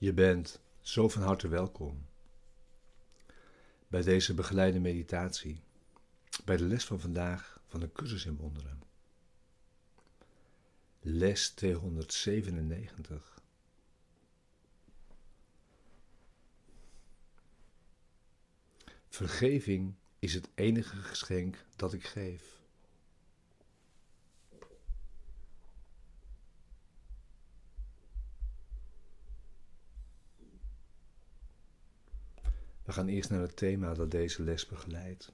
Je bent zo van harte welkom bij deze begeleide meditatie, bij de les van vandaag van de cursus in wonderen. Les 297. Vergeving is het enige geschenk dat ik geef. We gaan eerst naar het thema dat deze les begeleidt.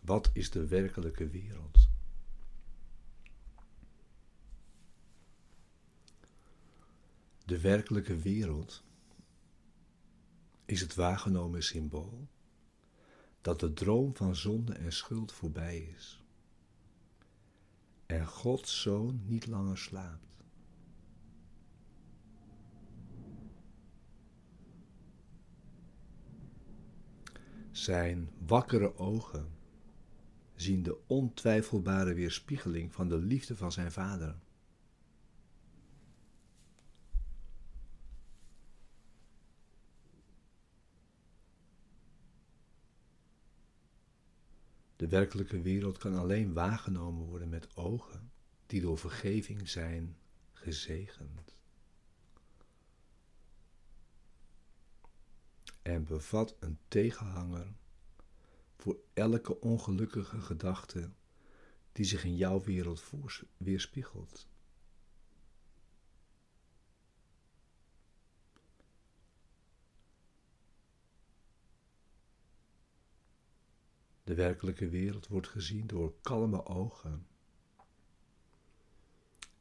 Wat is de werkelijke wereld? De werkelijke wereld is het waargenomen symbool dat de droom van zonde en schuld voorbij is en Gods zoon niet langer slaapt. Zijn wakkere ogen zien de ontwijfelbare weerspiegeling van de liefde van zijn vader. De werkelijke wereld kan alleen waargenomen worden met ogen die door vergeving zijn gezegend. En bevat een tegenhanger voor elke ongelukkige gedachte die zich in jouw wereld weerspiegelt. De werkelijke wereld wordt gezien door kalme ogen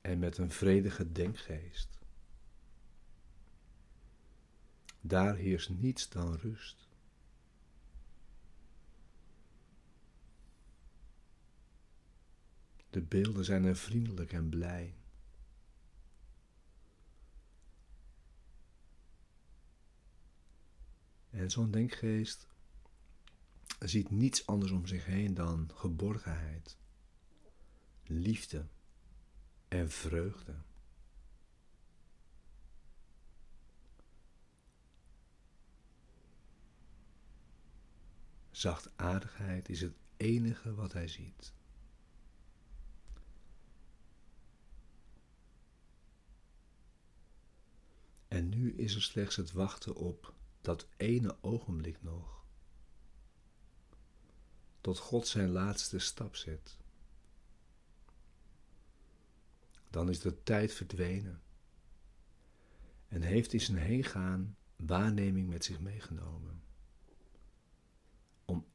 en met een vredige denkgeest. Daar heerst niets dan rust. De beelden zijn er vriendelijk en blij. En zo'n denkgeest ziet niets anders om zich heen dan geborgenheid, liefde en vreugde. Zachtaardigheid is het enige wat hij ziet. En nu is er slechts het wachten op dat ene ogenblik nog. Tot God zijn laatste stap zet. Dan is de tijd verdwenen. En heeft in zijn heengaan waarneming met zich meegenomen om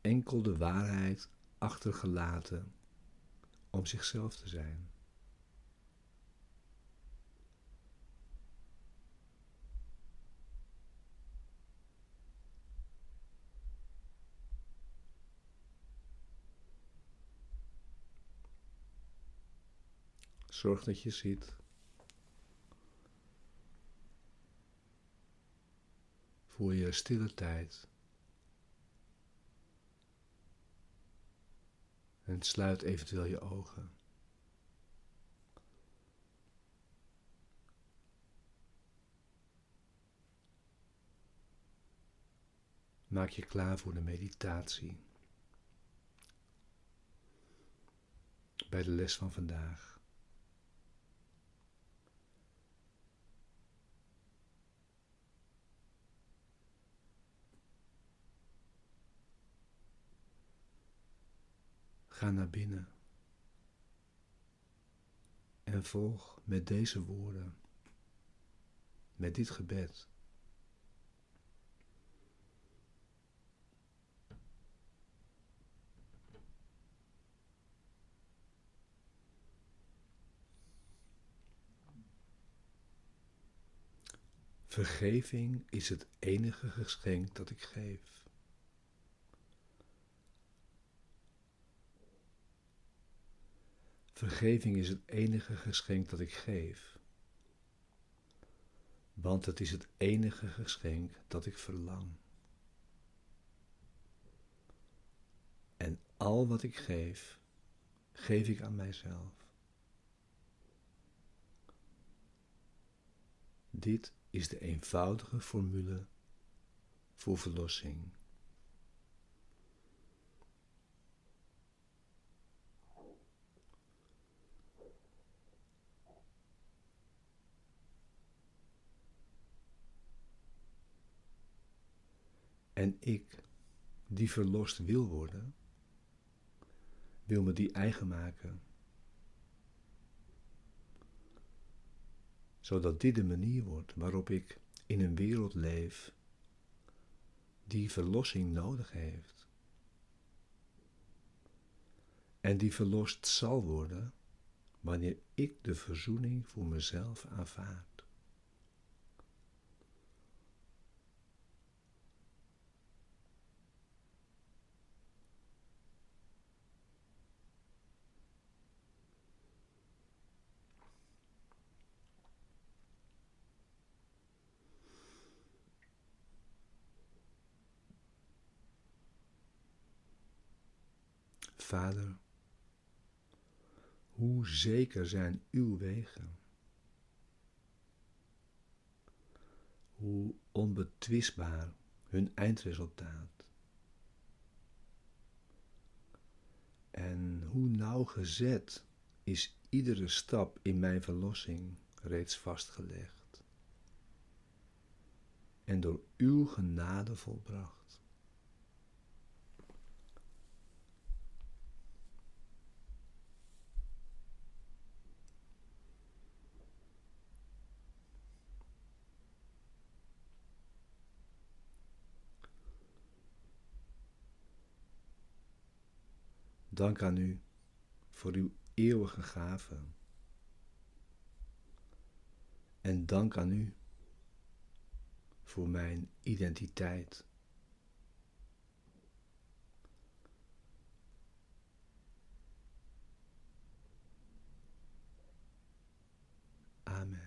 enkel de waarheid achtergelaten om zichzelf te zijn. Zorg dat je ziet voor je stille tijd. En sluit eventueel je ogen. Maak je klaar voor de meditatie. Bij de les van vandaag. Ga naar binnen en volg met deze woorden, met dit gebed. Vergeving is het enige geschenk dat ik geef. Vergeving is het enige geschenk dat ik geef, want het is het enige geschenk dat ik verlang. al wat ik geef, geef ik aan mijzelf. Dit is de eenvoudige formule voor verlossing. En ik, die verlost wil worden, wil me die eigen maken. Zodat dit de manier wordt waarop ik in een wereld leef die verlossing nodig heeft. En die verlost zal worden wanneer ik de verzoening voor mezelf aanvaard. Vader, hoe zeker zijn uw wegen? Hoe onbetwistbaar hun eindresultaat? En hoe nauwgezet is iedere stap in mijn verlossing reeds vastgelegd en door uw genade volbracht? Dank aan u voor uw eeuwige gave. En dank aan u voor mijn identiteit. Amen.